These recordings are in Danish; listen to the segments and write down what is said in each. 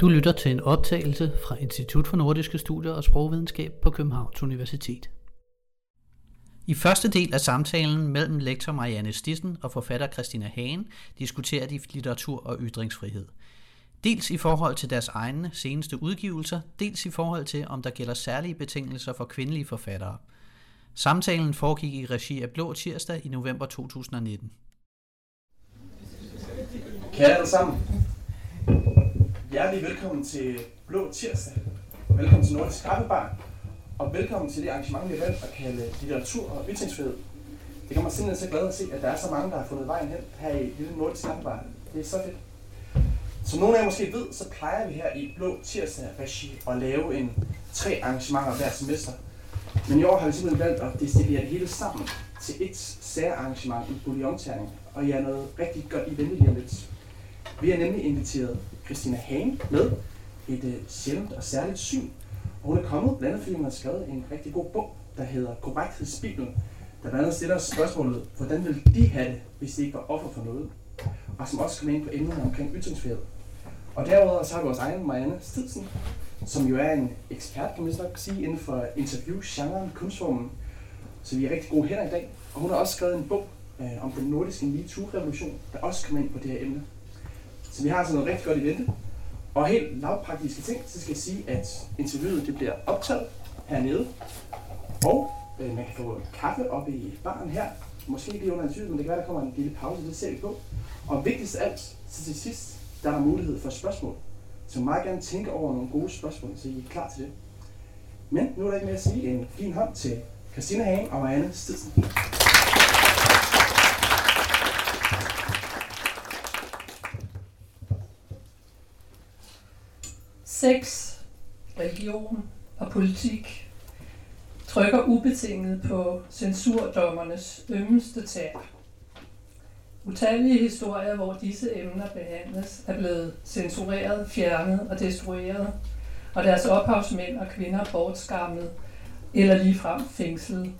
Du lytter til en optagelse fra Institut for Nordiske Studier og Sprogvidenskab på Københavns Universitet. I første del af samtalen mellem lektor Marianne Stissen og forfatter Christina Hagen diskuterer de litteratur og ytringsfrihed. Dels i forhold til deres egne seneste udgivelser, dels i forhold til, om der gælder særlige betingelser for kvindelige forfattere. Samtalen foregik i regi af Blå Tirsdag i november 2019. Kære alle sammen, hjertelig velkommen til Blå Tirsdag. Velkommen til Nordisk Kaffebar. Og velkommen til det arrangement, vi har valgt at kalde litteratur og ytringsfrihed. Det gør mig simpelthen så glad at se, at der er så mange, der har fundet vejen hen her i Lille Nordisk Kaffebar. Det er så fedt. Som nogle af jer måske ved, så plejer vi her i Blå Tirsdag regi at lave en tre arrangementer hver semester. Men i år har vi simpelthen valgt at destillere det hele sammen til et særarrangement i bouillonterning. Og jeg er noget rigtig godt i vente lige om lidt. Vi har nemlig inviteret Christina Hane med et øh, sjældent og særligt syn. Og hun er kommet blandt andet, fordi hun har skrevet en rigtig god bog, der hedder Korrekthedsbibelen, der blandt andet stiller spørgsmålet, hvordan ville de have det, hvis de ikke var offer for noget? Og som også kommer ind på emnet omkring ytringsfrihed. Og derudover så har vi vores egen Marianne Stidsen, som jo er en ekspert, kan man nok sige, inden for interview-genren, kunstformen. Så vi er rigtig gode hænder i dag. Og hun har også skrevet en bog øh, om den nordiske MeToo-revolution, der også kommer ind på det her emne. Så vi har altså noget rigtig godt i vente. Og helt lavpraktiske ting, så skal jeg sige, at interviewet det bliver optaget hernede. Og øh, man kan få kaffe oppe i baren her. Måske lige under interviewet, men det kan være, der kommer en lille pause, det ser vi på. Og vigtigst af alt, så til sidst, der er der mulighed for spørgsmål. Så meget gerne tænke over nogle gode spørgsmål, så I er klar til det. Men nu er der ikke mere at sige en fin hånd til Christina Hagen og Marianne Stidsen. Sex, religion og politik trykker ubetinget på censurdommernes ømmeste tær. Utallige historier, hvor disse emner behandles, er blevet censureret, fjernet og destrueret, og deres ophavsmænd og kvinder bortskammet eller ligefrem fængslet.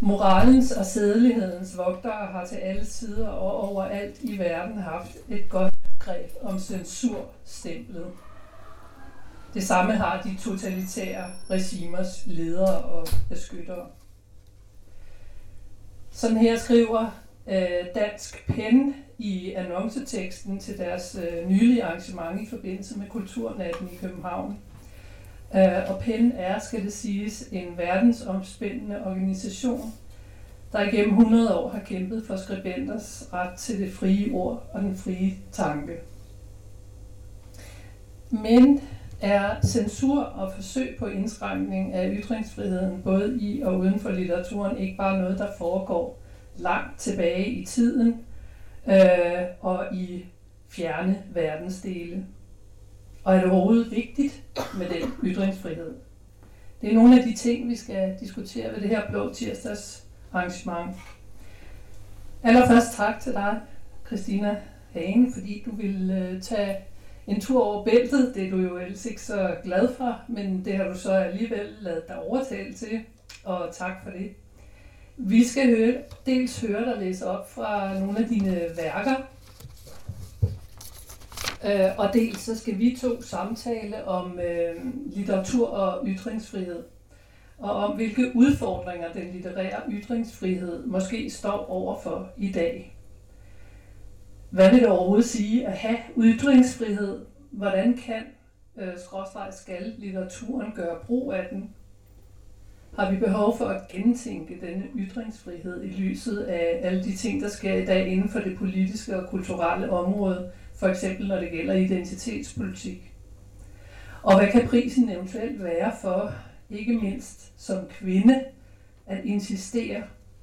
Moralens og sædelighedens vogtere har til alle sider og overalt i verden haft et godt greb om censurstemplet. Det samme har de totalitære regimers ledere og beskyttere. Sådan her skriver øh, Dansk Pen i annonceteksten til deres øh, nylige arrangement i forbindelse med Kulturnatten i København. Øh, og PEN er, skal det siges, en verdensomspændende organisation, der igennem 100 år har kæmpet for skribenters ret til det frie ord og den frie tanke. Men er censur og forsøg på indskrænkning af ytringsfriheden både i og uden for litteraturen ikke bare noget, der foregår langt tilbage i tiden øh, og i fjerne verdensdele? Og er det overhovedet vigtigt med den ytringsfrihed? Det er nogle af de ting, vi skal diskutere ved det her blå tirsdags arrangement. Allerførst tak til dig, Christina Hagen, fordi du ville øh, tage en tur over bæltet. Det er du jo ellers ikke så glad for, men det har du så alligevel lavet dig overtale til, og tak for det. Vi skal høre, dels høre dig læse op fra nogle af dine værker, øh, og dels så skal vi to samtale om øh, litteratur og ytringsfrihed, og om hvilke udfordringer den litterære ytringsfrihed måske står overfor i dag. Hvad vil det overhovedet sige at have ytringsfrihed? Hvordan kan, øh, skråstreg skal, litteraturen gøre brug af den? Har vi behov for at gentænke denne ytringsfrihed i lyset af alle de ting, der sker i dag inden for det politiske og kulturelle område, for eksempel når det gælder identitetspolitik? Og hvad kan prisen eventuelt være for, ikke mindst som kvinde, at insistere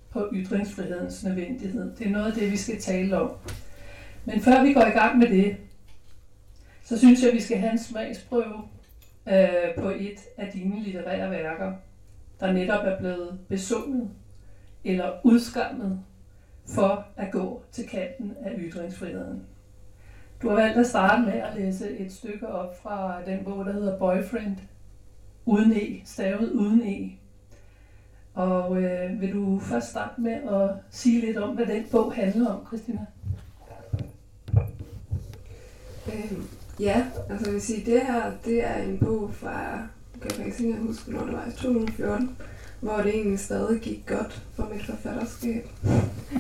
på ytringsfrihedens nødvendighed? Det er noget af det, vi skal tale om. Men før vi går i gang med det, så synes jeg, at vi skal have en smagsprøve øh, på et af dine litterære værker, der netop er blevet besunget eller udskammet for at gå til kanten af ytringsfriheden. Du har valgt at starte med at læse et stykke op fra den bog, der hedder Boyfriend, uden E, stavet uden E. Og øh, vil du først starte med at sige lidt om, hvad den bog handler om, Christina? Øh, Ja, altså jeg vil sige, det her, det er en bog fra, jeg kan faktisk ikke huske, når det var, i 2014, hvor det egentlig stadig gik godt for mit forfatterskab.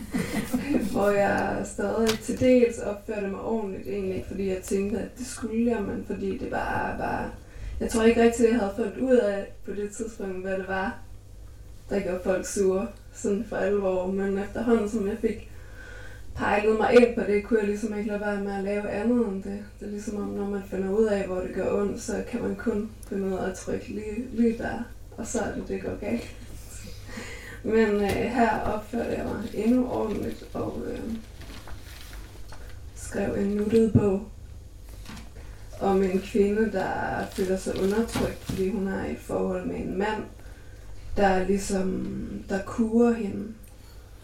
hvor jeg stadig til dels opførte mig ordentligt, egentlig ikke fordi jeg tænkte, at det skulle jeg, men fordi det var bare... Jeg tror ikke rigtig, at jeg havde fundet ud af på det tidspunkt, hvad det var, der gjorde folk sure, sådan for alvor. Men efterhånden, som jeg fik pejlet mig ind på det, kunne jeg ligesom ikke lade være med at lave andet end det. Det er ligesom om, når man finder ud af, hvor det gør ondt, så kan man kun finde ud af at trykke lige, lige der, og så er det, det går galt. Men øh, her opførte jeg mig endnu ordentligt og øh, skrev en nuttet bog om en kvinde, der føler sig undertrykt, fordi hun er i et forhold med en mand, der ligesom, der kurer hende.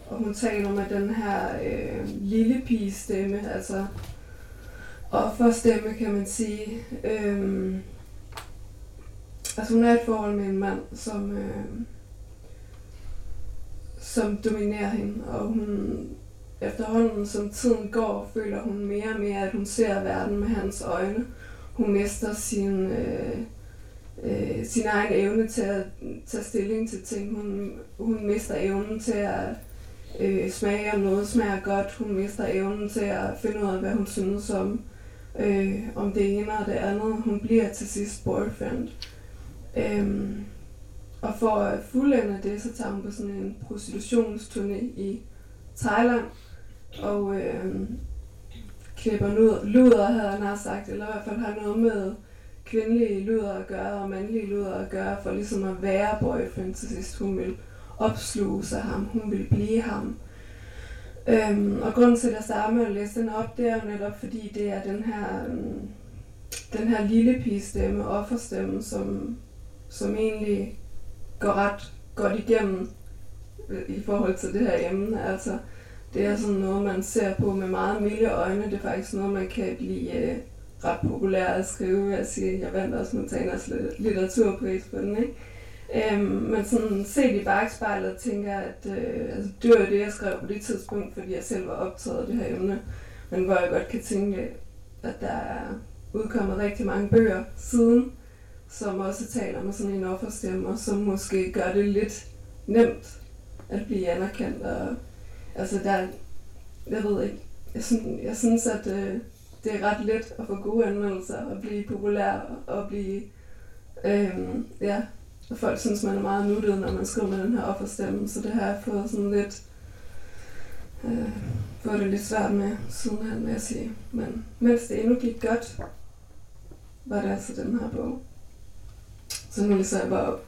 Og hun taler med den her øh, lille pige stemme, altså offerstemme kan man sige. Øhm, altså hun er et forhold med en mand, som, øh, som dominerer hende, og hun efterhånden som tiden går, føler hun mere og mere, at hun ser verden med hans øjne. Hun mister sin, øh, øh, sin egen evne til at tage stilling til ting. Hun, hun mister evnen til at øh, smage, om noget smager godt. Hun mister evnen til at finde ud af, hvad hun synes om, øh, om det ene og det andet. Hun bliver til sidst boyfriend. Øhm, og for at fuldende det, så tager hun på sådan en prostitutionsturné i Thailand. Og øh, klipper luder, havde han sagt, eller i hvert fald har noget med kvindelige luder at gøre og mandlige luder at gøre, for ligesom at være boyfriend til sidst. Hun ville opsluge sig ham, hun vil blive ham. Øhm, og grunden til, at jeg starter med at læse den op, det er jo netop fordi, det er den her, øhm, den her lille pigestemme, offerstemme, som, som egentlig går ret godt igennem øh, i forhold til det her emne. Altså, det er sådan noget, man ser på med meget milde øjne. Det er faktisk noget, man kan blive øh, ret populær at skrive. ved at sige, jeg vandt også Montanas litteraturpris på den, ikke? Øhm, men sådan set i bagspejlet tænker jeg, at øh, altså, det var det, jeg skrev på det tidspunkt, fordi jeg selv var optaget af det her emne. Men hvor jeg godt kan tænke, at der er udkommet rigtig mange bøger siden, som også taler med sådan en offerstemme, og som måske gør det lidt nemt at blive anerkendt. Og, altså der, jeg ved ikke, jeg synes, jeg synes at øh, det er ret let at få gode anmeldelser, og blive populær, og blive, øh, ja, og folk synes, man er meget nuttet, når man skriver med den her offerstemme, så det har jeg fået sådan lidt, øh, fået det lidt svært med sidenhen, vil jeg sige. Men mens det endnu gik godt, var det altså den her bog. Så nu læser jeg bare op.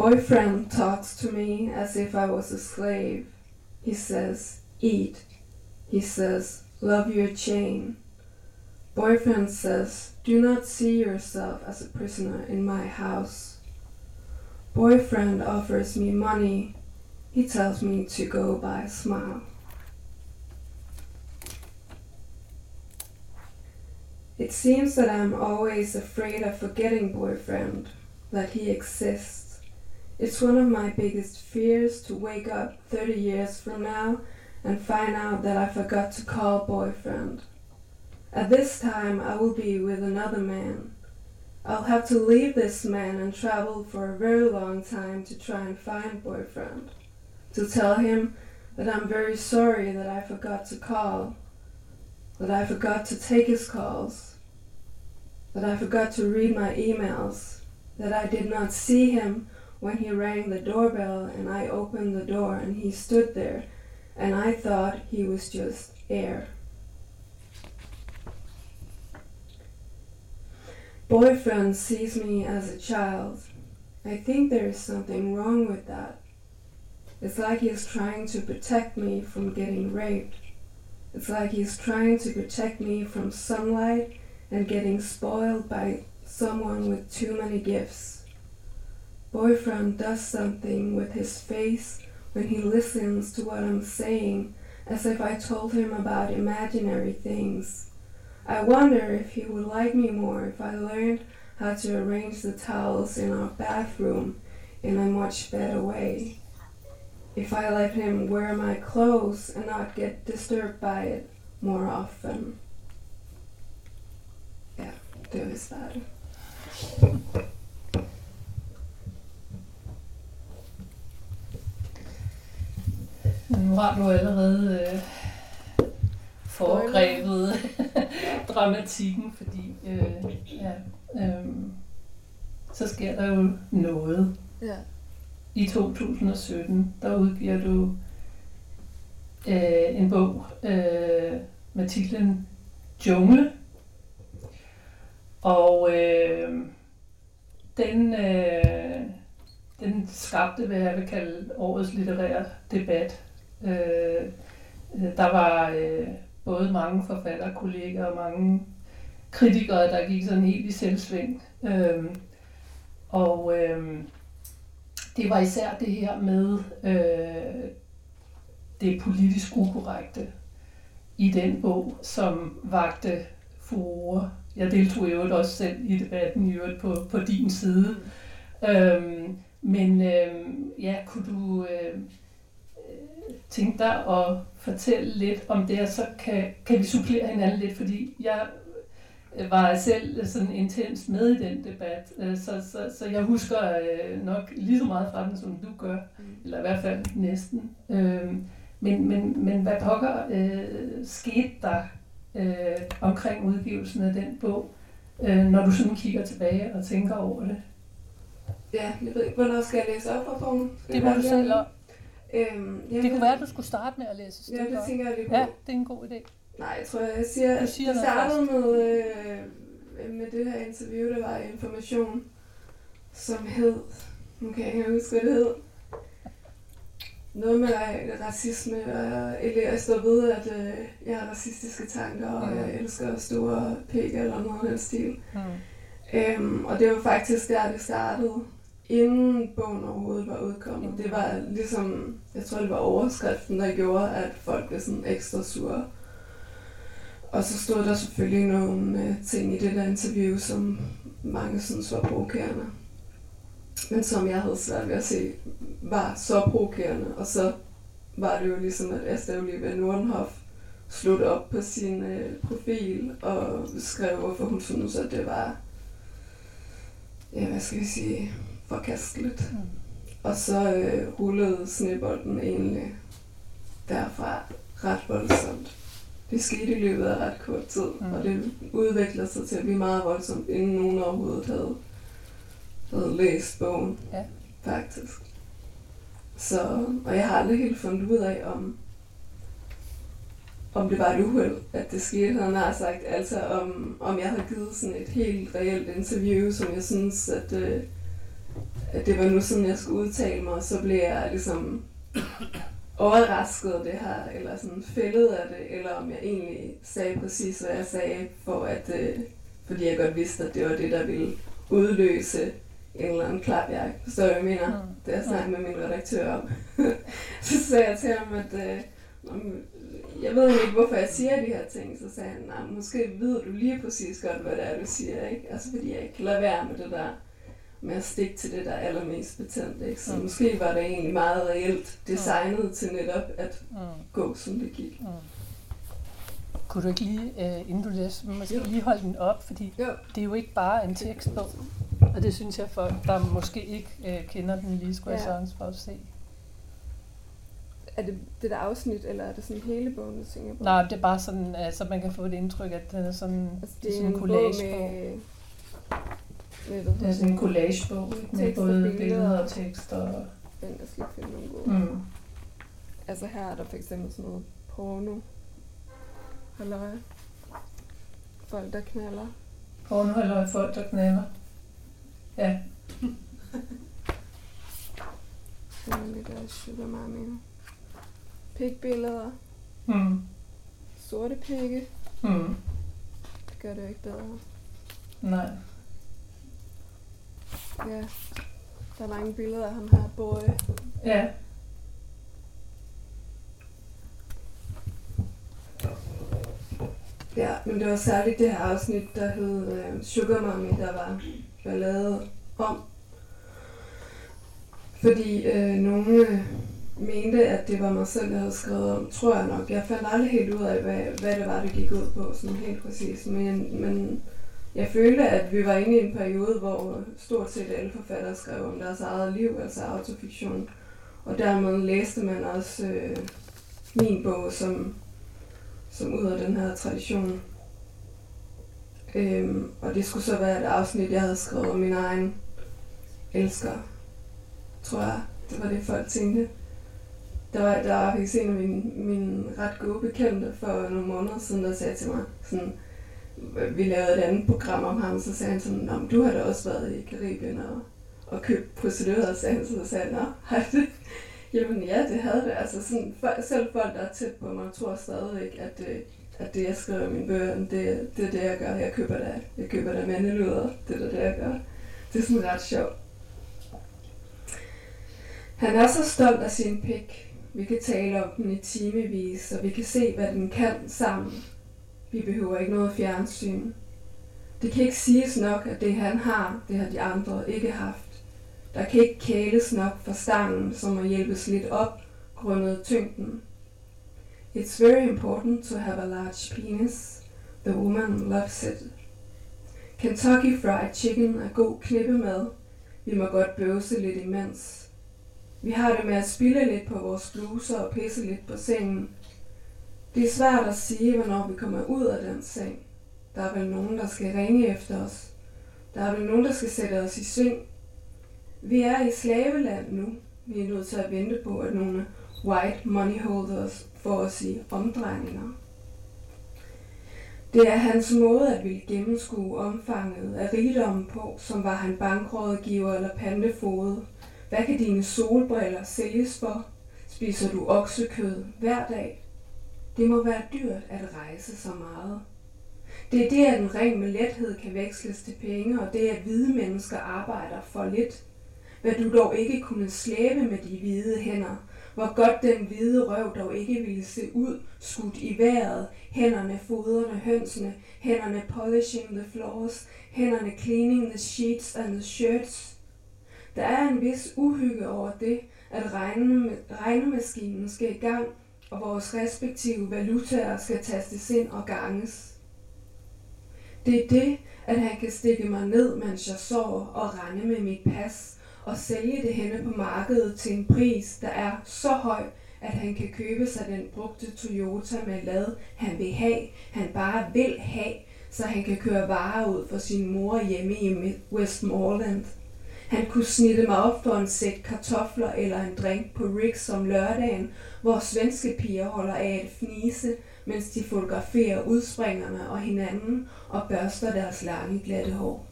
Boyfriend talks to me as if I was a slave. He says, eat. He says, love your chain. Boyfriend says, Do not see yourself as a prisoner in my house. Boyfriend offers me money. He tells me to go buy a smile. It seems that I'm always afraid of forgetting boyfriend, that he exists. It's one of my biggest fears to wake up 30 years from now and find out that I forgot to call boyfriend. At this time, I will be with another man. I'll have to leave this man and travel for a very long time to try and find boyfriend. To tell him that I'm very sorry that I forgot to call, that I forgot to take his calls, that I forgot to read my emails, that I did not see him when he rang the doorbell and I opened the door and he stood there and I thought he was just air. boyfriend sees me as a child. I think there is something wrong with that. It's like he's trying to protect me from getting raped. It's like he's trying to protect me from sunlight and getting spoiled by someone with too many gifts. Boyfriend does something with his face when he listens to what I'm saying, as if I told him about imaginary things. I wonder if he would like me more if I learned how to arrange the towels in our bathroom in a much better way. If I let him wear my clothes and not get disturbed by it more often. det var vist Nu har du allerede øh, foregrebet dramatikken, fordi øh, ja, øh, så sker der jo noget. Ja. I 2017, der udgiver du øh, en bog øh, med titlen Jungle. Og øh, den, øh, den skabte, hvad jeg vil kalde årets litterære debat. Øh, øh, der var øh, både mange forfatterkolleger og mange kritikere, der gik sådan helt i selvsving. Øh, og øh, det var især det her med øh, det politisk ukorrekte i den bog, som vagte furore. Jeg deltog i øvrigt også selv i debatten i øvrigt på, på din side. Øhm, men øhm, ja, kunne du øh, tænke dig at fortælle lidt om det, og så kan, kan vi supplere hinanden lidt, fordi jeg var selv sådan intens med i den debat, øh, så, så, så jeg husker øh, nok lige så meget fra den, som du gør, eller i hvert fald næsten. Men, men, men hvad pokker øh, skete der øh, omkring udgivelsen af den bog, øh, når du sådan kigger tilbage og tænker over det? Ja, jeg ved ikke, hvornår skal jeg læse op fra bogen? Det må du selv om. Øhm, jeg Det kunne være, at du skulle starte med at læse et Ja, det tænker jeg lige på. Ja, det er en god idé. Nej, jeg tror, jeg siger, Du siger det startede med, øh, med det her interview, der var information, som hed, nu kan jeg ikke huske, hvad det hed, noget med ra- racisme, og eller jeg står ved, at øh, jeg har racistiske tanker, og Mm. jeg elsker store pæk eller noget af den stil. Mm. Øhm, og det var faktisk der, det startede, inden bogen overhovedet var udkommet. Det var ligesom, jeg tror, det var overskriften, der gjorde, at folk blev sådan ekstra sure. Og så stod der selvfølgelig nogle øh, ting i det der interview, som mange synes var provokerende. Men som jeg havde svært ved at se, var så provokerende. Og så var det jo ligesom, at Asta Olivia Nordenhoff slog op på sin øh, profil og skrev, hvorfor hun syntes, at det var, ja, hvad skal vi sige, forkasteligt. Mm. Og så øh, rullede snebolden egentlig derfra ret voldsomt. Det skete i løbet af ret kort tid, Mm. og det udviklede sig til at blive meget voldsomt, inden nogen overhovedet havde, havde læst bogen, Ja. faktisk. Så, og jeg har aldrig helt fundet ud af, om, om det var et uheld, at det skete, han har sagt. Altså om, om jeg havde givet sådan et helt reelt interview, som jeg synes, at, øh, at det var nu sådan, jeg skulle udtale mig, og så blev jeg ligesom overrasket af det her, eller sådan fældet af det, eller om jeg egentlig sagde præcis, hvad jeg sagde, for at, øh, fordi jeg godt vidste, at det var det, der ville udløse en eller anden klapjagt. Forstår du, hvad jeg mener? Mm. Det jeg snakkede med min redaktør om. så sagde jeg til ham, at øh, jeg ved ikke, hvorfor jeg siger de her ting. Så sagde han, nej, måske ved du lige præcis godt, hvad det er, du siger. Ikke? Altså fordi jeg ikke kan lade være med det der med at stikke til det, der er allermest betændt. Ikke? Så Mm. måske var det egentlig meget reelt designet til netop at Mm. gå, som det gik. Mm. Kunne du ikke lige, øh, inden du læser, måske Jo. lige holde den op, fordi Jo. det er jo ikke bare en tekstbog, og det synes jeg folk, der måske ikke øh, kender den lige, skulle jeg Ja. for at se. Er det det der afsnit, eller er det sådan hele bogen, du tænker på? Nej, det er bare sådan, altså man kan få et indtryk, at den er sådan, Altså, det er sådan en collagebog. med, med hvad Det er sådan en collagebog ikke? med Tekst både billeder. og tekster. Og, Den, jeg skal finde nogle gode. mm. Altså her er der for eksempel sådan noget porno. Halløj. Folk, der knaller. Pornoholder folk, der knæver. Ja, Så er lidt af sugar mommy. Pikbilleder. mm. Sorte pikke. Mm. Det gør det jo ikke bedre. nej. Ja. Der er mange billeder af ham her, boy. Ja, Ja, men det var særligt det her afsnit, der hed øh, Sugar Mommy, der var, var lavet om. Fordi øh, nogle øh, mente, at det var mig selv, der havde skrevet om, tror jeg nok. Jeg fandt aldrig helt ud af, hvad, hvad det var, det gik ud på, sådan helt præcis. Men, men jeg følte, at vi var inde i en periode, hvor stort set alle forfattere skrev om deres eget liv, altså autofiktion. Og dermed læste man også øh, min bog som, som ud af den her tradition. Øhm, og det skulle så være et afsnit, jeg havde skrevet om min egen elsker, tror jeg. Det var det, folk tænkte. Der var, der var faktisk en af mine, mine ret gode bekendte for nogle måneder siden, der sagde til mig, sådan, vi lavede et andet program om ham, så sagde han sådan, Nå, du har da også været i Karibien og, og købt prostituerede, sagde han, så sagde han, Nå, har det? Jamen ja, det havde det. Altså sådan, selv folk, der er tæt på mig, tror stadigvæk, at, øh, at det, jeg skriver i mine bøger, det, det er det, jeg gør. Jeg køber da, jeg køber da mandeluder. Det er det, jeg gør. Det er sådan ret sjovt. Han er så stolt af sin pik. Vi kan tale om den i timevis, og vi kan se, hvad den kan sammen. Vi behøver ikke noget fjernsyn. Det kan ikke siges nok, at det han har, det har de andre ikke haft. Der kan ikke kæles nok for stangen, som må hjælpes lidt op, grundet tyngden. It's very important to have a large penis. The woman loves it. Kentucky Fried Chicken er god klippemad. Vi må godt bøvse lidt imens. Vi har det med at spille lidt på vores bluser og pisse lidt på sengen. Det er svært at sige, hvornår vi kommer ud af den seng. Der er vel nogen, der skal ringe efter os. Der er vel nogen, der skal sætte os i sving. Vi er i slaveland nu. Vi er nødt til at vente på, at nogle white money holders får os i omdrejninger. Det er hans måde at ville gennemskue omfanget af rigdommen på, som var han bankrådgiver eller pandefode. Hvad kan dine solbriller sælges for? Spiser du oksekød hver dag? Det må være dyrt at rejse så meget. Det er det, at en ring med lethed kan veksles til penge, og det at hvide mennesker arbejder for lidt. Hvad du dog ikke kunne slæbe med de hvide hænder, hvor godt den hvide røv dog ikke ville se ud, skudt i vejret, hænderne foderne, hønsene, hænderne polishing the floors, hænderne cleaning the sheets and the shirts. Der er en vis uhygge over det, at regnemaskinen skal i gang, og vores respektive valutaer skal tastes ind og ganges. Det er det, at han kan stikke mig ned, mens jeg sover og rende med mit pas og sælge det henne på markedet til en pris, der er så høj, at han kan købe sig den brugte Toyota med lad, han vil have, han bare vil have, så han kan køre varer ud for sin mor hjemme i Westmoreland. Han kunne snitte mig op for en sæk kartofler eller en drink på Rick's om lørdagen, hvor svenske piger holder af at fnise, mens de fotograferer udspringerne og hinanden og børster deres lange glatte hår.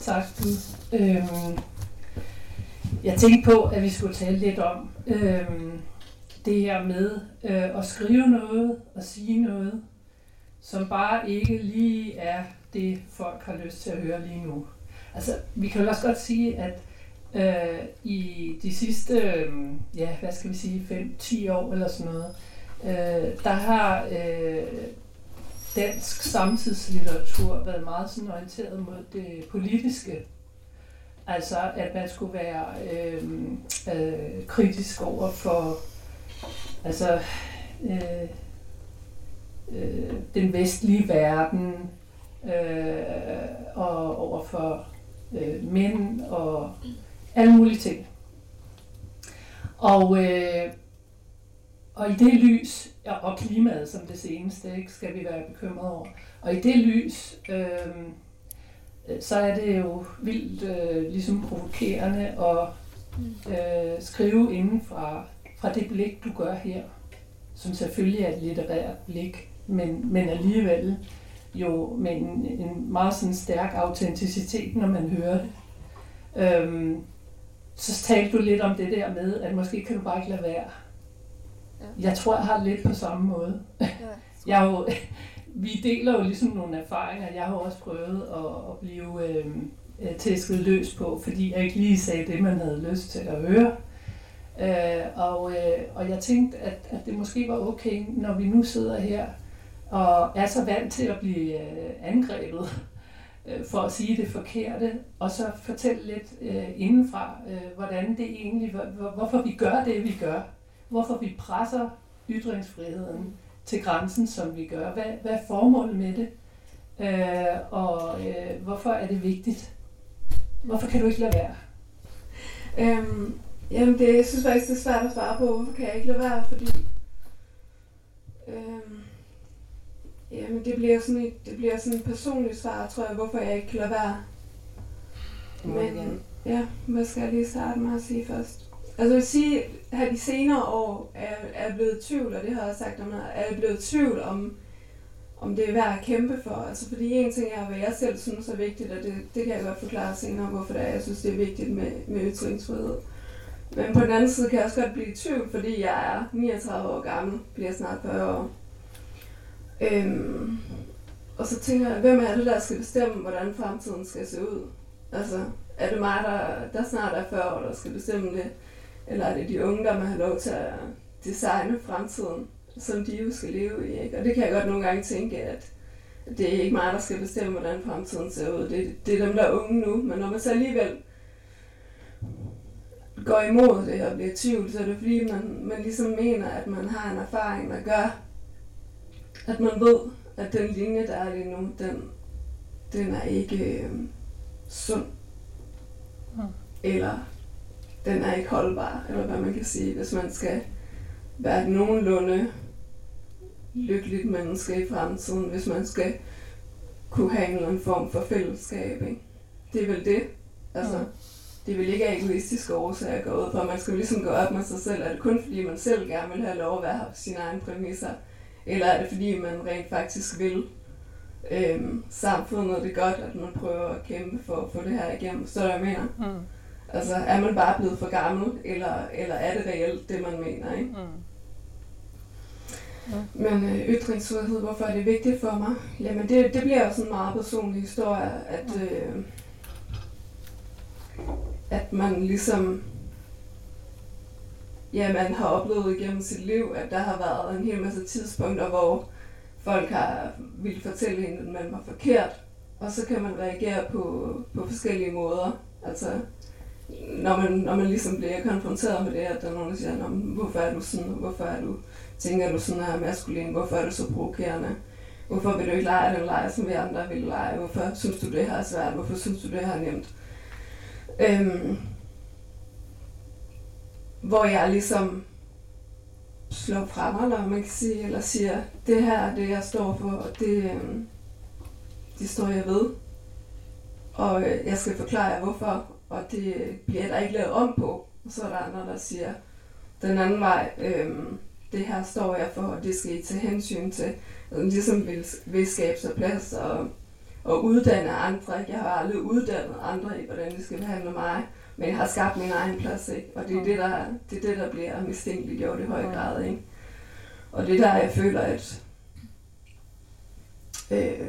Tak, Gud. Øhm, jeg tænkte på, at vi skulle tale lidt om øhm, det her med øh, at skrive noget og sige noget, som bare ikke lige er det, folk har lyst til at høre lige nu. Altså, vi kan jo også godt sige, at øh, i de sidste, øh, ja, hvad skal vi sige, 5-10 år eller sådan noget, øh, der har øh, dansk samtidslitteratur været meget sådan orienteret mod det politiske. Altså, at man skulle være øh, øh, kritisk over for altså, øh, øh, den vestlige verden øh, og over for øh, mænd og alle mulige ting. Og, øh, og i det lys, og klimaet som det seneste, ikke, skal vi være bekymrede over. Og i det lys, øh, øh, så er det jo vildt øh, ligesom provokerende at øh, skrive inden fra, fra det blik, du gør her, som selvfølgelig er et litterært blik, men, men alligevel jo med en, en meget sådan stærk autenticitet, når man hører det. Øhm, så talte du lidt om det der med, at måske kan du bare ikke lade være. Ja. Jeg tror, jeg har lidt på samme måde. Ja, jeg jo, vi deler jo ligesom nogle erfaringer. Jeg har også prøvet at, at blive øh, tæsket løs på, fordi jeg ikke lige sagde det, man havde lyst til at høre. Øh, og, øh, og jeg tænkte, at, at det måske var okay, når vi nu sidder her og er så vant til at blive øh, angrebet øh, for at sige det forkerte, og så fortælle lidt øh, indenfra, øh, hvordan det egentlig, hvor, hvorfor vi gør det, vi gør. Hvorfor vi presser ytringsfriheden til grænsen, som vi gør. Hvad, hvad er formålet med det? Øh, og øh, hvorfor er det vigtigt? Hvorfor kan du ikke lade være? Øhm, jamen, det, jeg synes faktisk, det er svært at svare på. Hvorfor kan jeg ikke lade være? Fordi øhm, det bliver sådan et, det bliver sådan et personligt svar, tror jeg, hvorfor jeg ikke kan lade være. Men, ja, hvad skal jeg lige starte med at sige først? Altså jeg vil sige, at de senere år er, er blevet tvivl, og det har jeg sagt om, er jeg blevet tvivl om, om det er værd at kæmpe for. Altså fordi en ting er, hvad jeg selv synes er vigtigt, og det, det kan jeg godt forklare senere, hvorfor det er, jeg synes, det er vigtigt med, med ytringsfrihed. Men på den anden side kan jeg også godt blive i tvivl, fordi jeg er 39 år gammel, bliver snart 40 år. Øhm, og så tænker jeg, hvem er det, der skal bestemme, hvordan fremtiden skal se ud? Altså, er det mig, der, der snart er 40 år, der skal bestemme det? Eller er det de unge, der må have lov til at designe fremtiden, som de jo skal leve i? Ikke? Og det kan jeg godt nogle gange tænke, at det er ikke mig, der skal bestemme, hvordan fremtiden ser ud. Det, det er dem, der er unge nu. Men når man så alligevel går imod det og bliver tvivl, så er det fordi, man, man ligesom mener, at man har en erfaring, der gør, at man ved, at den linje, der er lige nu, den, den er ikke øh, sund. Mm. Eller den er ikke holdbar, eller hvad man kan sige, hvis man skal være et nogenlunde lykkeligt menneske i fremtiden, hvis man skal kunne have en eller anden form for fællesskab. Ikke? Det er vel det. Altså, mm. Det er vel ikke af egoistiske årsager at gå ud fra. Man skal jo ligesom gå op med sig selv. Det kun fordi, man selv gerne vil have lov at være her på sine egne præmisser? Eller er det fordi, man rent faktisk vil øhm, samfundet det godt, at man prøver at kæmpe for at få det her igennem? Så jeg mener. Mm. Altså, er man bare blevet for gammel, eller, eller er det reelt det, man mener, ikke? Mm. Ja. Men øh, ytringsfrihed, hvorfor er det vigtigt for mig? Jamen, det, det bliver jo sådan en meget personlig historie, at, øh, at man ligesom ja, man har oplevet igennem sit liv, at der har været en hel masse tidspunkter, hvor folk har ville fortælle hende, at man var forkert, og så kan man reagere på, på forskellige måder. Altså, når man, når man ligesom bliver konfronteret med det, at der er nogen, der siger, hvorfor er du sådan, hvorfor er du, tænker du sådan her maskulin, hvorfor er du så provokerende, hvorfor vil du ikke lege den lege, som vi andre vil lege, hvorfor synes du det her er svært, hvorfor synes du det her er nemt. Øhm, hvor jeg ligesom slår fra mig, eller man kan sige, eller siger, det her er det, jeg står for, og det, øhm, det står jeg ved. Og øh, jeg skal forklare jer, hvorfor, og det bliver der ikke lavet om på. Og så er der andre, der siger, den anden vej, øhm, det her står jeg for, og det skal I tage hensyn til. Altså, ligesom vil, vil skabe sig plads og, og uddanne andre. Jeg har aldrig uddannet andre i, hvordan de skal behandle mig, men jeg har skabt min egen plads, ikke? og det er det, der, det er det, der bliver mistænkeliggjort i høj grad. Ikke? Og det der, jeg føler, at, øh,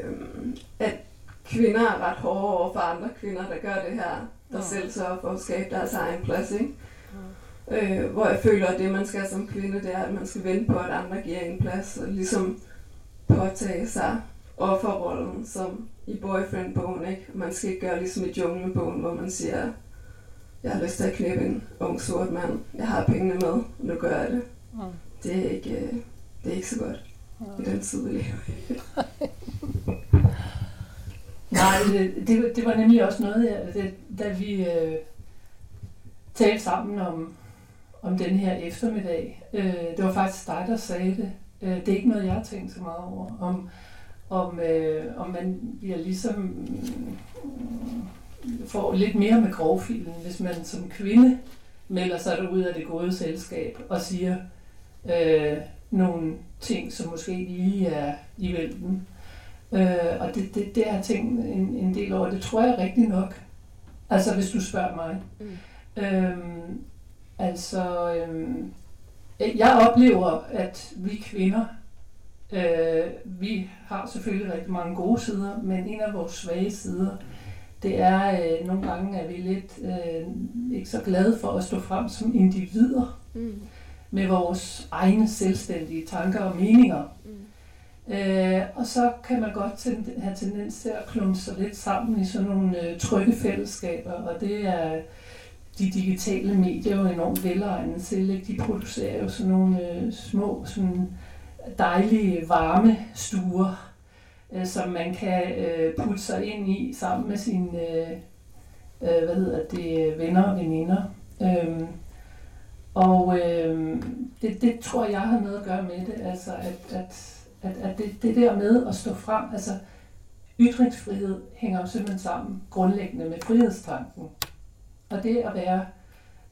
at kvinder er ret hårde over for andre kvinder, der gør det her, der ja. selv sørger for at skabe deres egen plads. Ikke? Ja. Øh, hvor jeg føler, at det, man skal som kvinde, det er, at man skal vente på, at andre giver en plads, og ligesom påtage sig offerrollen, som i boyfriend-bogen. Ikke? Man skal ikke gøre ligesom i junglebogen, hvor man siger, jeg har lyst til at knæppe en ung sort mand, jeg har pengene med, nu gør jeg det. Ja. Det, er ikke, øh, det er ikke så godt ja. i den tid, vi lever Nej, det, det, det var nemlig også noget, jeg, det, da vi øh, talte sammen om, om den her eftermiddag. Øh, det var faktisk dig, der sagde det. Øh, det er ikke noget, jeg har tænkt så meget over. Om, om, øh, om man bliver ligesom får lidt mere med grovfilen, hvis man som kvinde melder sig ud af det gode selskab og siger øh, nogle ting, som måske lige er i vælten. Øh, og det, det, det har jeg tænkt en, en del over. Det tror jeg rigtig nok. Altså, hvis du spørger mig. Mm. Øhm, altså, øhm, jeg oplever, at vi kvinder, øh, vi har selvfølgelig rigtig mange gode sider, men en af vores svage sider, det er øh, nogle gange, at vi er lidt øh, ikke så glade for at stå frem som individer mm. med vores egne selvstændige tanker og meninger. Øh, og så kan man godt ten- have tendens til at klumpe sig lidt sammen i sådan nogle øh, trygge fællesskaber, og det er de digitale medier jo enormt velegnede til. Ikke? De producerer jo sådan nogle øh, små, sådan dejlige varme stuer, øh, som man kan øh, putte sig ind i sammen med sine øh, øh, hvad hedder det, venner og veninder. Øhm, og øh, det, det tror jeg har noget at gøre med det, altså at, at, at, at det, det der med at stå frem, altså ytringsfrihed hænger jo simpelthen sammen grundlæggende med frihedstanken. Og det at være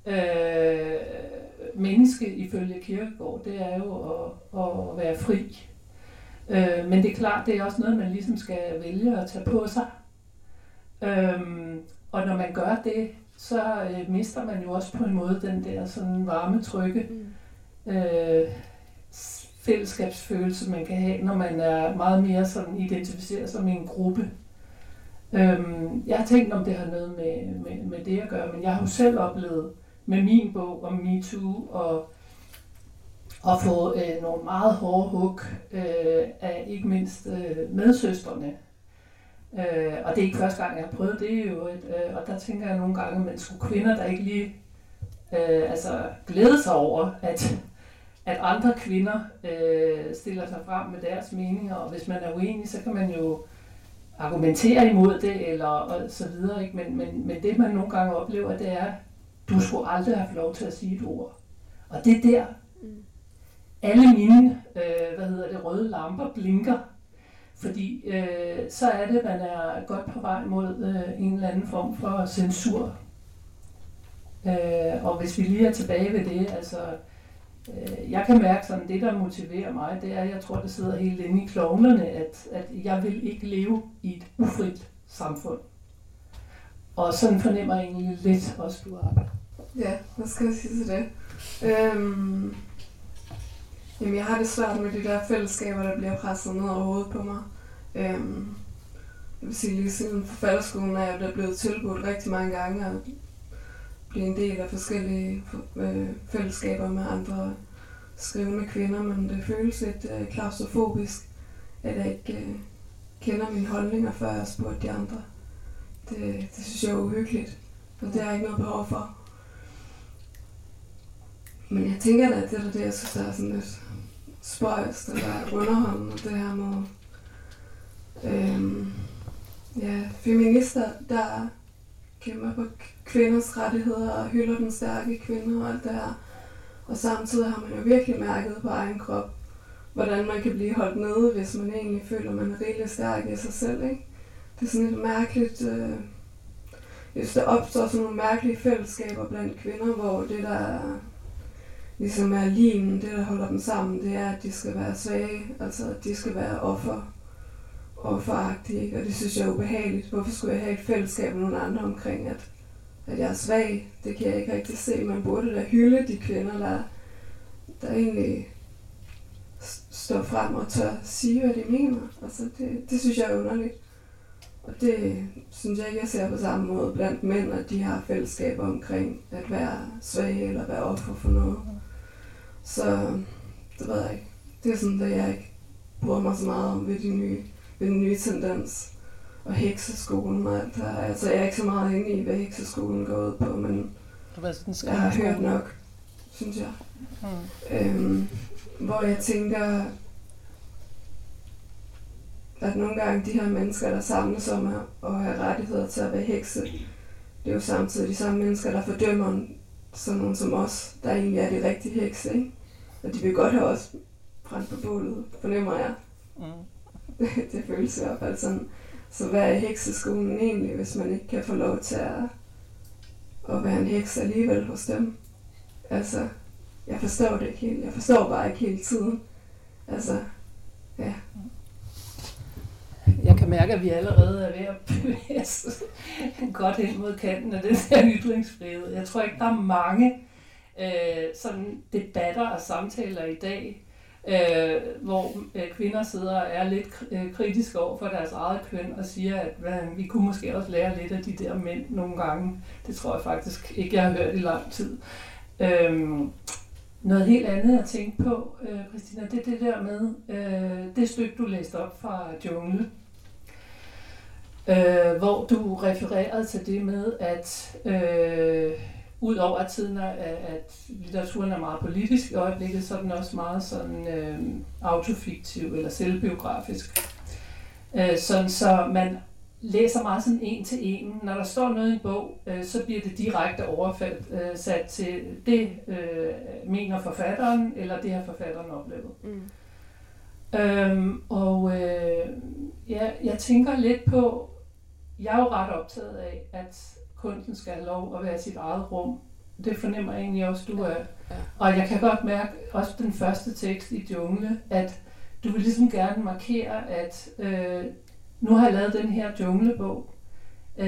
øh, menneske ifølge Kirkegaard, det er jo at, at være fri. Øh, men det er klart, det er også noget, man ligesom skal vælge at tage på sig. Øh, og når man gør det, så øh, mister man jo også på en måde den der sådan varme trygge mm. øh, fællesskabsfølelse, man kan have, når man er meget mere sådan identificeret som en gruppe. Øhm, jeg har tænkt, om det har noget med, med, med det at gøre, men jeg har jo selv oplevet med min bog om MeToo og og få øh, nogle meget hårde hug øh, af ikke mindst øh, medsøstrene. Øh, og det er ikke første gang, jeg har prøvet det jo, øh, og der tænker jeg nogle gange, at man skulle kvinder, der ikke lige øh, altså, glæde sig over, at, at andre kvinder øh, stiller sig frem med deres meninger, og hvis man er uenig, så kan man jo argumentere imod det, eller og så videre. Ikke? Men, men, men det, man nogle gange oplever, det er, du skulle aldrig have lov til at sige et ord. Og det er der alle mine øh, hvad hedder det, røde lamper blinker. Fordi øh, så er det, at man er godt på vej mod øh, en eller anden form for censur. Øh, og hvis vi lige er tilbage ved det, altså øh, jeg kan mærke sådan, det der motiverer mig, det er, at jeg tror, det sidder helt inde i klovnerne, at, at jeg vil ikke leve i et ufrit samfund. Og sådan fornemmer jeg egentlig lidt også, du har. Ja, hvad skal jeg sige til det? Øhm, jamen, jeg har det svært med de der fællesskaber, der bliver presset ned over hovedet på mig. Øhm, jeg vil sige, lige siden forfatterskolen er jeg blevet tilbudt rigtig mange gange at blive en del af forskellige øh, fællesskaber med andre skrivende kvinder, men det føles lidt øh, klaustrofobisk, at jeg ikke øh, kender mine holdninger, før jeg har spurgt de andre. Det, det synes jeg er uhyggeligt, og det har jeg ikke noget behov for. Men jeg tænker da, at det er det, jeg synes, der er sådan lidt spøjst eller underholdende, det her med øhm, ja, feminister, der kæmper på kvinders rettigheder og hylder den stærke kvinde og alt det her. Og samtidig har man jo virkelig mærket på egen krop, hvordan man kan blive holdt nede, hvis man egentlig føler, man er rigtig stærk i sig selv. Ikke? Det er sådan et mærkeligt... Øh, hvis der opstår sådan nogle mærkelige fællesskaber blandt kvinder, hvor det der ligesom er limen, det der holder dem sammen, det er, at de skal være svage, altså at de skal være offer, offeragtige, og det synes jeg er ubehageligt. Hvorfor skulle jeg have et fællesskab med nogle andre omkring, at, at jeg er svag? Det kan jeg ikke rigtig se. Man burde da hylde de kvinder, der, der egentlig står frem og tør sige, hvad de mener. Altså, det, det synes jeg er underligt. Og det synes jeg ikke, jeg ser på samme måde blandt mænd, at de har fællesskaber omkring at være svage eller være offer for noget. Så det ved jeg ikke. Det er sådan, at jeg ikke bruger mig så meget om ved, de nye, ved den nye tendens. Og hekseskolen og alt det her. Altså, jeg er ikke så meget inde i, hvad hekseskolen går ud på, men jeg har hørt nok, synes jeg. Hmm. Øhm, hvor jeg tænker, at nogle gange de her mennesker, der samles om at have rettigheder til at være hekse, det er jo samtidig de samme mennesker, der fordømmer sådan nogen som os, der egentlig er de rigtige hekse, ikke? Og de vil godt have os brændt på bålet, fornemmer jeg. Mm. det, det føles i hvert fald sådan. Så hvad er hekseskolen egentlig, hvis man ikke kan få lov til at, at være en heks alligevel hos dem? Altså, jeg forstår det ikke helt. Jeg forstår bare ikke hele tiden. Altså, ja. Jeg kan mærke, at vi allerede er ved at bevæge os godt hen mod kanten af den her ytringsfrihed. Jeg tror ikke, der er mange øh, sådan debatter og samtaler i dag, øh, hvor øh, kvinder sidder og er lidt øh, kritiske over for deres eget køn og siger, at hvad, vi kunne måske også lære lidt af de der mænd nogle gange. Det tror jeg faktisk ikke, jeg har hørt i lang tid. Øh, noget helt andet at tænke på, øh, Christina, det er det der med, øh, det stykke, du læste op fra Jungle, øh, hvor du refererede til det med, at øh, Udover at tiden er, at litteraturen er meget politisk i øjeblikket, så er den også meget sådan øh, autofiktiv eller selvbiografisk. Øh, sådan så man læser meget sådan en til en. Når der står noget i en bog, øh, så bliver det direkte overført øh, sat til det, øh, mener forfatteren, eller det har forfatteren oplevet. Mm. Øhm, og øh, ja, jeg tænker lidt på, jeg er jo ret optaget af, at kunsten skal have lov at være sit eget rum. Det fornemmer jeg egentlig også, du er. Ja. Og jeg kan godt mærke, også den første tekst i Jungle, at du vil ligesom gerne markere, at øh, nu har jeg lavet den her junglebog. Øh,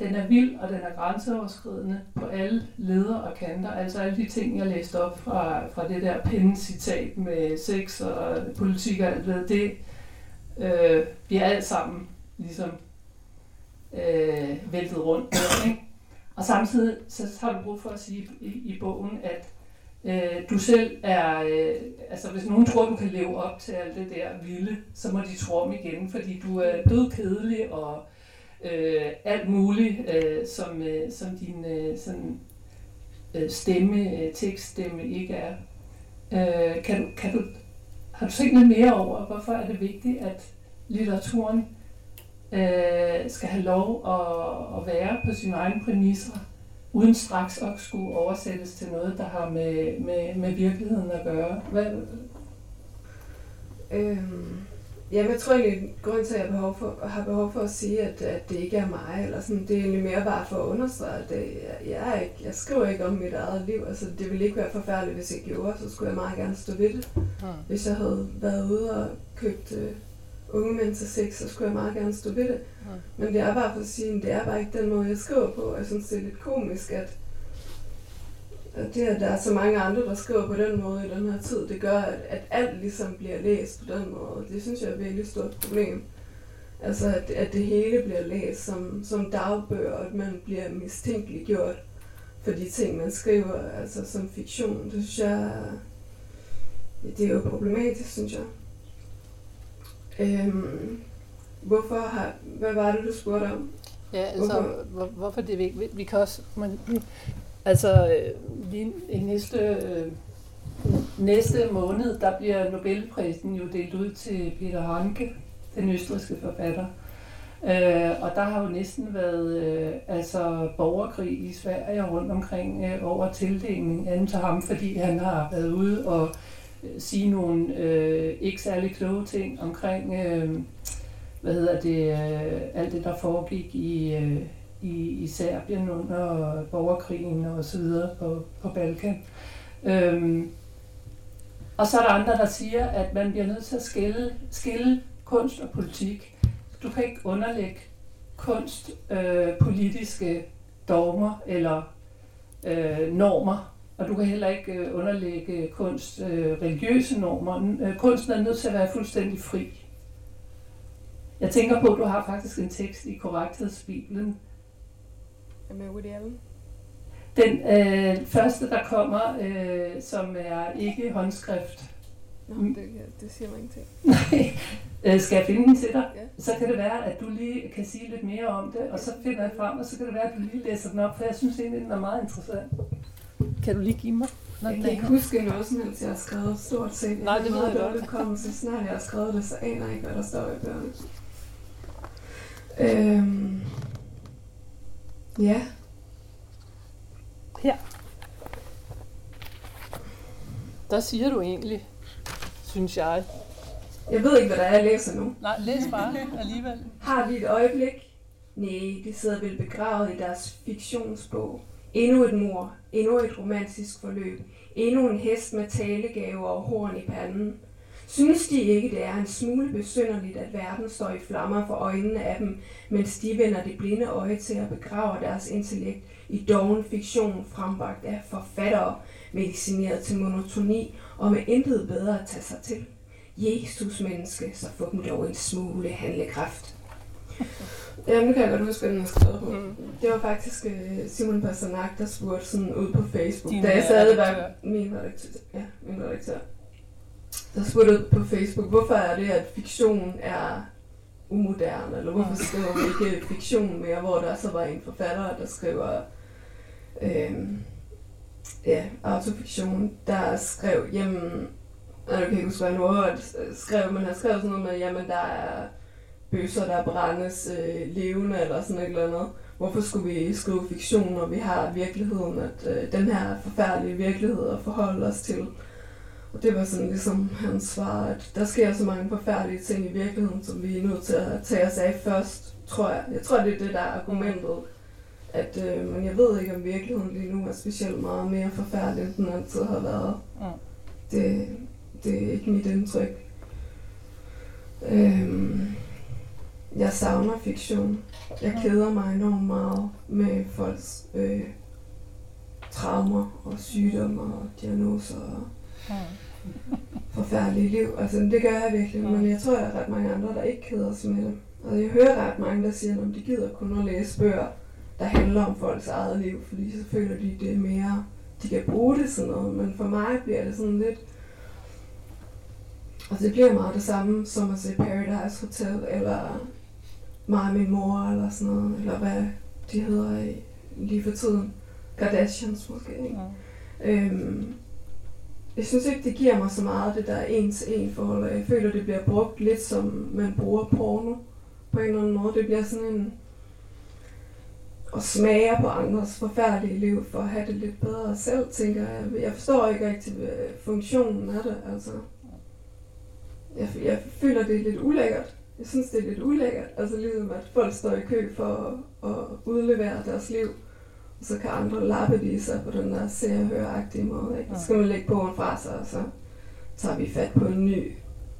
den er vild, og den er grænseoverskridende på alle leder og kanter. Altså alle de ting, jeg læste op fra, fra det der pinde-citat med sex og politik og alt det, det øh, bliver alt sammen ligesom øh, væltet rundt. Ikke? Og samtidig så har du brug for at sige i, i bogen, at øh, du selv er, øh, altså hvis nogen tror, du kan leve op til alt det der vilde, så må de tro om igen, fordi du er død kedelig og øh, alt muligt, øh, som, øh, som din øh, sådan, øh, stemme, øh, tekststemme ikke er. Øh, kan, du, kan du, har du tænkt lidt mere over, hvorfor er det vigtigt, at litteraturen øh, skal have lov at, at være på sine egne præmisser, uden straks at skulle oversættes til noget, der har med, med, med virkeligheden at gøre. Hvad? Øhm, jamen, jeg tror egentlig, grund til, at jeg har behov for, har behov for at sige, at, at det ikke er mig, eller sådan, det er egentlig mere bare for at understrege, at det, jeg, jeg, er ikke, jeg skriver ikke om mit eget liv. Altså, det ville ikke være forfærdeligt, hvis jeg gjorde, så skulle jeg meget gerne stå ved det. Hmm. Hvis jeg havde været ude og købt øh, unge mænd til sex, så skulle jeg meget gerne stå ved det. Ja. Men det er bare for at sige, at det er bare ikke den måde, jeg skriver på. Jeg synes, det er lidt komisk, at, at det, at der er så mange andre, der skriver på den måde i den her tid, det gør, at, at alt ligesom bliver læst på den måde. Det synes jeg er et virkelig stort problem. Altså, at, at det hele bliver læst som, som dagbøger, og at man bliver mistænkeliggjort for de ting, man skriver, altså som fiktion. Det synes jeg, det er jo problematisk, synes jeg. Øhm, hvorfor har, hvad var det, du spurgte om? Ja, altså, hvorfor, hvorfor det er vigtigt. Vi kan også, man, altså, øh, lige i næste, øh, næste måned, der bliver Nobelprisen jo delt ud til Peter Hanke, den østriske forfatter. Øh, og der har jo næsten været øh, altså borgerkrig i Sverige rundt omkring øh, over tildelingen af til ham, fordi han har været ude og sige nogle øh, ikke særlig kloge ting omkring, øh, hvad hedder det, øh, alt det, der foregik i, øh, i, i Serbien under borgerkrigen og så videre på, på Balkan. Øhm, og så er der andre, der siger, at man bliver nødt til at skille, skille kunst og politik. Du kan ikke underlægge kunst øh, politiske dogmer eller øh, normer og du kan heller ikke øh, underlægge kunst øh, religiøse normer. Øh, kunsten er nødt til at være fuldstændig fri. Jeg tænker på, at du har faktisk en tekst i Korrekthedsbibelen. Med Woody Allen? Den øh, første, der kommer, øh, som er ikke håndskrift. Nå, det, det siger mig ingenting. Nej, skal jeg finde den til dig? Ja. Så kan det være, at du lige kan sige lidt mere om det, og så finder jeg frem, og så kan det være, at du lige læser den op, for jeg synes egentlig, den er meget interessant. Kan du lige give mig? jeg kan ikke huske noget som helst, jeg har skrevet stort set. Nej, det ved jeg godt. Kom, så snart jeg har skrevet det, så aner jeg ikke, hvad der står i bøgerne. Øhm, ja. Her. Der siger du egentlig, synes jeg. Jeg ved ikke, hvad der er, jeg læser nu. Nej, læs bare alligevel. Har vi et øjeblik? Nej, de sidder vel begravet i deres fiktionsbog. Endnu et mor, endnu et romantisk forløb, endnu en hest med talegave og horn i panden. Synes de ikke, det er en smule besynderligt, at verden står i flammer for øjnene af dem, mens de vender det blinde øje til at begrave deres intellekt i doven fiktion frembragt af forfattere, medicineret til monotoni og med intet bedre at tage sig til. Jesus menneske, så få dem dog en smule handlekraft. Ja, nu kan jeg godt huske, hvad den har skrevet på. Mm. Det var faktisk uh, Simon Pasternak, der spurgte sådan ud på Facebook, Din da jeg sad var min redaktør. Ja, min redaktør. Der spurgte ud på Facebook, hvorfor er det, at fiktion er umoderne, eller hvorfor mm. skriver vi ikke fiktion mere, hvor der så var en forfatter, der skriver øhm, ja, autofiktion, der skrev, jamen, jeg kan ikke huske, hvad han skrev, men han skrev sådan noget med, jamen, der er bøsser, der brændes øh, levende eller sådan et eller andet. Hvorfor skulle vi skrive fiktion, når vi har virkeligheden, at øh, den her forfærdelige virkelighed at forholde os til? Og det var sådan ligesom hans svar, at der sker så mange forfærdelige ting i virkeligheden, som vi er nødt til at tage os af først, tror jeg. Jeg tror, det er det, der er argumentet. At, øh, men jeg ved ikke, om virkeligheden lige nu er specielt meget mere forfærdelig, end den altid har været. Mm. Det, det er ikke mit indtryk. Øhm, jeg savner fiktion. Jeg keder mig enormt meget med folks øh, traumer og sygdomme og diagnoser og forfærdelige liv. Altså, det gør jeg virkelig, men jeg tror, der er ret mange andre, der ikke keder sig med det. Altså, jeg hører ret mange, der siger, at de gider kun at læse bøger, der handler om folks eget liv, fordi så føler de, det er mere, de kan bruge det sådan noget. Men for mig bliver det sådan lidt, og det bliver meget det samme som at se Paradise Hotel, eller mig og min mor, eller sådan noget, eller hvad de hedder i, lige for tiden. Kardashians måske, ikke? Ja. Øhm, jeg synes ikke, det giver mig så meget, det der en-til-en forhold. Jeg føler, det bliver brugt lidt som man bruger porno på en eller anden måde. Det bliver sådan en og smager på andres forfærdelige liv for at have det lidt bedre selv, tænker jeg. Jeg forstår ikke rigtig hvad funktionen af det, altså. Jeg, jeg føler, det er lidt ulækkert. Jeg synes, det er lidt ulækkert. Altså ligesom, at folk står i kø for at, at udlevere deres liv. Og så kan andre lappe de sig på den der se og høre måde. Ikke? Så skal man lægge bogen fra sig, og så tager vi fat på en ny,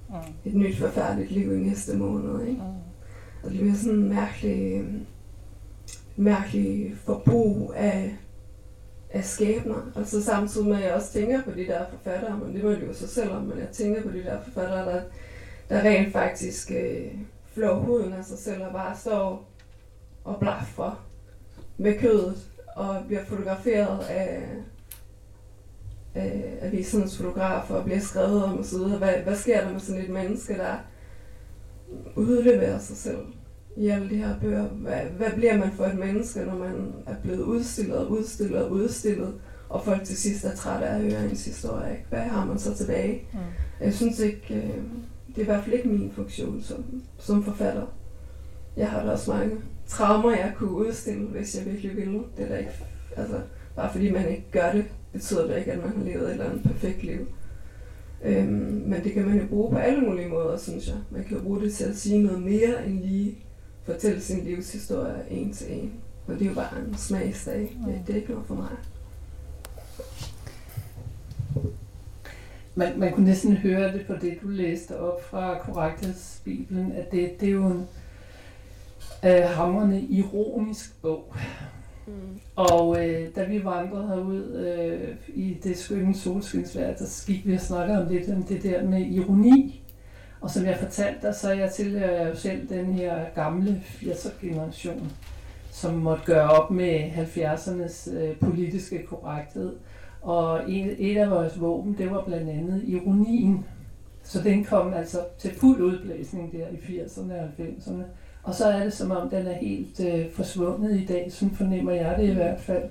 Mm. et nyt forfærdeligt liv i næste måned. Ikke? Og det bliver sådan en mærkelig, mærkelig forbrug af, af skæbner. Altså samtidig med, at jeg også tænker på de der forfattere, men det må det jo så selv om, men jeg tænker på de der forfattere, der, der rent faktisk øh, flår huden af sig selv og bare står og blaffer med kødet og bliver fotograferet af, af avisernes fotografer og bliver skrevet om osv. Hvad, hvad sker der med sådan et menneske, der udleverer sig selv i alle de her bøger? Hvad, hvad bliver man for et menneske, når man er blevet udstillet udstillet og udstillet, og folk til sidst er trætte af at høre ens historie? Ikke? Hvad har man så tilbage? Mm. Jeg synes ikke, øh, det er i hvert fald ikke min funktion som, som forfatter. Jeg har da også mange traumer, jeg kunne udstille, hvis jeg virkelig ville. Det er da ikke, altså, bare fordi man ikke gør det, betyder det ikke, at man har levet et eller andet perfekt liv. Øhm, men det kan man jo bruge på alle mulige måder, synes jeg. Man kan jo bruge det til at sige noget mere end lige fortælle sin livshistorie en til en. Og det er jo bare en smagsdag. Det, det er ikke noget for mig. Man, man kunne næsten høre det på det, du læste op fra Korrekthedsbibelen, at det, det er jo en øh, hamrende ironisk bog. Mm. Og øh, da vi vandrede herud øh, i det skønne solskinsvejr, der gik vi og snakkede om lidt om det der med ironi. Og som jeg fortalte dig, så er jeg tilhører jo selv den her gamle 80'er-generation, som måtte gøre op med 70'ernes øh, politiske korrekthed. Og en, et af vores våben, det var blandt andet ironien. Så den kom altså til fuld udblæsning der i 80'erne og 90'erne. Og så er det som om, den er helt øh, forsvundet i dag, sådan fornemmer jeg det i hvert fald.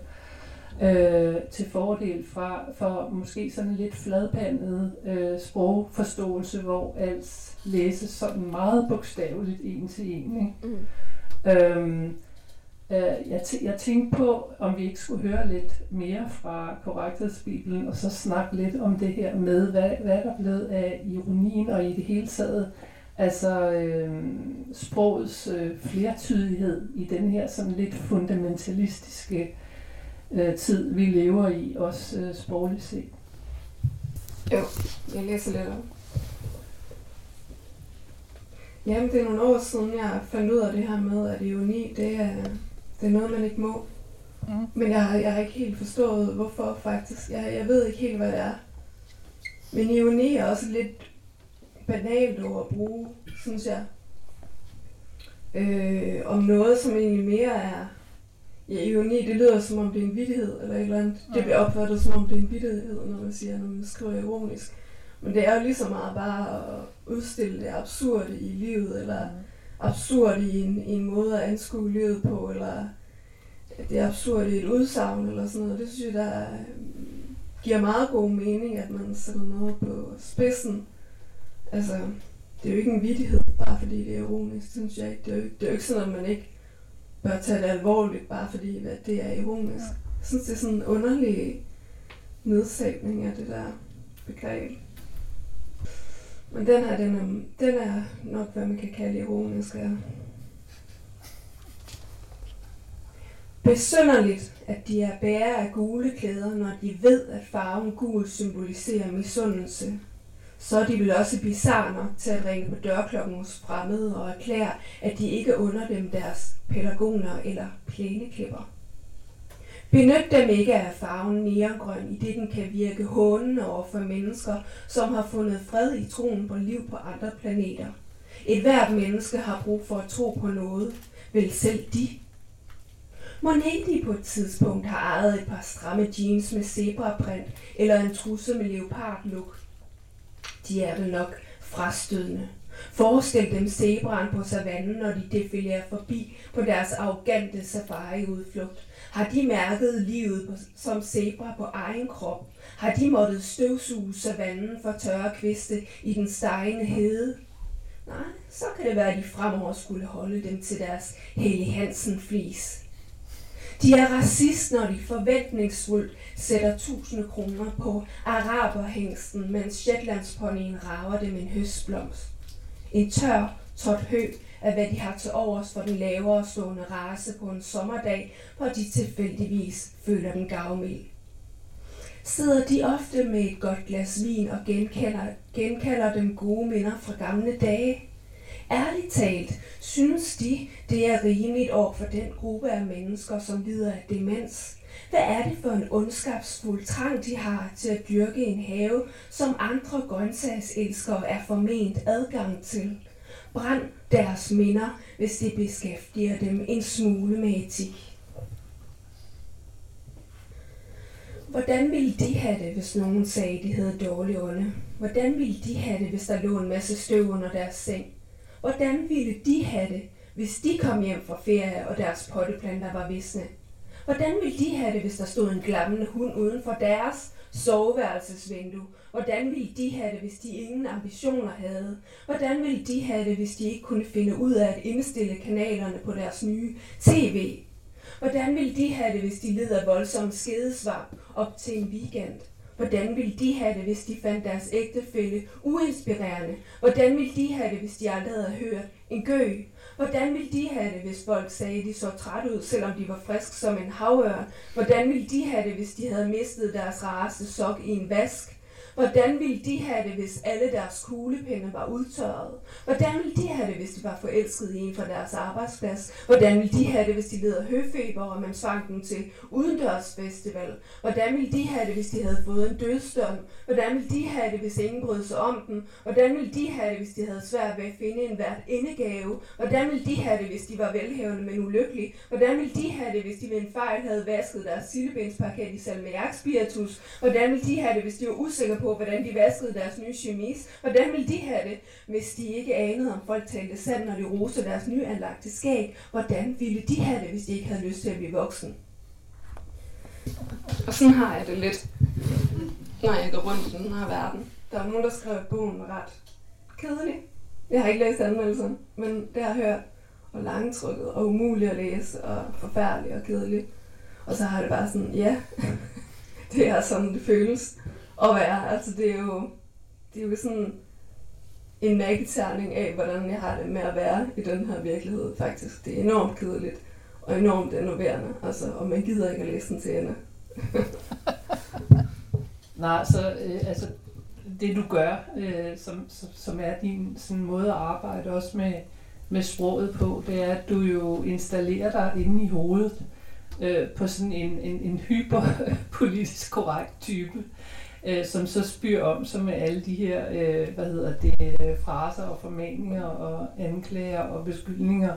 Øh, til fordel fra, for måske sådan en lidt fladpandet øh, sprogforståelse, hvor alt læses sådan meget bogstaveligt en til en. Ikke? Mm. Øhm, øh, jeg, tæ- jeg tænkte på, om vi ikke skulle høre lidt mere fra Korrekthedsbibelen, og så snakke lidt om det her med, hvad, hvad er der blevet af ironien, og i det hele taget, altså øh, sprogets øh, flertydighed i den her sådan lidt fundamentalistiske øh, tid, vi lever i, også øh, sprogligt set. Jo, jeg læser lidt op. Jamen, det er nogle år siden, jeg fandt ud af det her med, at ironi, det er, det er noget, man ikke må. Mm. Men jeg, har- jeg har ikke helt forstået, hvorfor faktisk. Jeg, jeg ved ikke helt, hvad det er. Men ironi er også lidt banalt ord at bruge, synes jeg. Øh, om noget, som egentlig mere er... Ja, ironi, det lyder som om det er en vittighed, eller et eller andet. Det bliver opfattet som om det er en vittighed, når man siger, når man skriver ironisk. Men det er jo lige så meget bare at udstille det absurde i livet, eller absurd i en, i en måde at anskue livet på, eller det er absurd i et udsagn, eller sådan noget. Det synes jeg, der øh, giver meget god mening, at man sætter noget på spidsen. Altså, det er jo ikke en vittighed. bare fordi det er ironisk, synes jeg ikke. Det er jo, det er jo ikke sådan, at man ikke bør tage det alvorligt, bare fordi at det er ironisk. Jeg synes, det er sådan en underlig nedsætning af det der begreb. Men den her, den er, den er nok, hvad man kan kalde ironisk. Ja. Besynderligt, at de er bærer af gule klæder, når de ved, at farven gul symboliserer misundelse. Så er de vel også bizarner til at ringe på dørklokken hos fremmede og erklære, at de ikke under dem deres pelagoner eller plæneklipper. Benyt dem ikke af farven neongrøn, i det den kan virke hånende over for mennesker, som har fundet fred i troen på liv på andre planeter. Et hvert menneske har brug for at tro på noget, vel selv de. Må på et tidspunkt har ejet et par stramme jeans med zebraprint eller en trusse med leopardluk. De er det nok frastødende. Forestil dem zebraen på savannen, når de defilerer forbi på deres arrogante safariudflugt. Har de mærket livet som zebra på egen krop? Har de måttet støvsuge savannen for tørre kviste i den stegende hede? Nej, så kan det være, at de fremover skulle holde dem til deres Helly Hansen flis. De er racist, når de forventningsfuldt sætter tusinde kroner på araberhængsten, mens Shetlandsponyen rager dem en høstblomst. En tør, trådt hø af hvad de har til overs for den lavere stående race på en sommerdag, hvor de tilfældigvis føler den gavmild. Sidder de ofte med et godt glas vin og genkalder, genkalder dem gode minder fra gamle dage? Ærligt talt, synes de, det er rimeligt over for den gruppe af mennesker, som lider af demens? Hvad er det for en ondskabsfuld trang, de har til at dyrke en have, som andre grøntsagselskere er forment adgang til? Brænd deres minder, hvis det beskæftiger dem en smule med etik. Hvordan ville de have det, hvis nogen sagde, de havde dårlig ånde? Hvordan ville de have det, hvis der lå en masse støv under deres seng? Hvordan ville de have det, hvis de kom hjem fra ferie, og deres potteplanter var visne? Hvordan ville de have det, hvis der stod en glammende hund uden for deres soveværelsesvindue? Hvordan ville de have det, hvis de ingen ambitioner havde? Hvordan ville de have det, hvis de ikke kunne finde ud af at indstille kanalerne på deres nye tv? Hvordan ville de have det, hvis de led af voldsom skedesvamp op til en weekend? Hvordan ville de have det, hvis de fandt deres ægtefælle uinspirerende? Hvordan ville de have det, hvis de aldrig havde hørt en gø? Hvordan ville de have det, hvis folk sagde, at de så træt ud, selvom de var frisk som en havørn? Hvordan ville de have det, hvis de havde mistet deres race sok i en vask? Hvordan ville de have det, hvis alle deres kuglepinde var udtørret? Hvordan ville de have det, hvis de var forelsket i en fra deres arbejdsplads? Hvordan ville de have det, hvis de led af høfeber, og man tvang dem til udendørsfestival? Hvordan ville de have det, hvis de havde fået en dødsdom? Hvordan ville de have det, hvis ingen brød sig om dem? Hvordan ville de have det, hvis de havde svært ved at finde en hvert indegave? Hvordan ville de have det, hvis de var velhavende, men ulykkelige? Hvordan ville de have det, hvis de ved en fejl havde vasket deres sildebensparket i salmiak spiritus? Hvordan ville de have det, hvis de var usikre på, hvordan de vaskede deres nye chemise. Hvordan ville de have det, hvis de ikke anede, om folk talte sandt, når de roste deres nyanlagte skæg? Hvordan ville de have det, hvis de ikke havde lyst til at blive voksen? Og sådan har jeg det lidt, når jeg går rundt i den her verden. Der er nogen, der skrev, at bogen var ret kedelig. Jeg har ikke læst anmeldelsen, men det har jeg hørt. Og langtrykket og umuligt at læse, og forfærdelig og kedelig. Og så har det bare sådan, ja, det er sådan, det føles at være. Altså det er jo, det er jo sådan en magiterning af, hvordan jeg har det med at være i den her virkelighed faktisk. Det er enormt kedeligt og enormt enerverende, altså, og man gider ikke at læse den til ende. Nej, så øh, altså, det du gør, øh, som, som er din sådan måde at arbejde også med, med sproget på, det er, at du jo installerer dig inde i hovedet øh, på sådan en, en, en hyperpolitisk korrekt type øh, som så spyr om sig med alle de her, øh, hvad hedder det, fraser og formaninger og anklager og beskyldninger,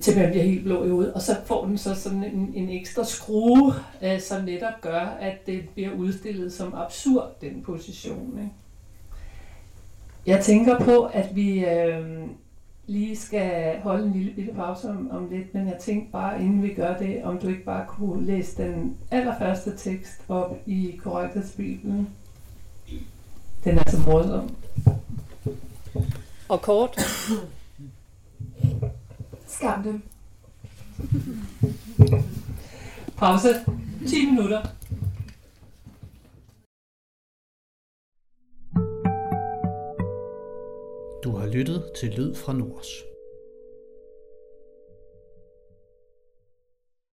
til man bliver helt blå i hovedet. Og så får den så sådan en, en ekstra skrue, øh, som netop gør, at det bliver udstillet som absurd, den position. Ikke? Jeg tænker på, at vi øh, lige skal holde en lille bitte pause om, om lidt, men jeg tænkte bare, inden vi gør det, om du ikke bare kunne læse den allerførste tekst op i Korrekthedsbibelen. Den er så morsom. Og kort. Skam dem. Pause. 10 minutter. Du har lyttet til Lyd fra Nords.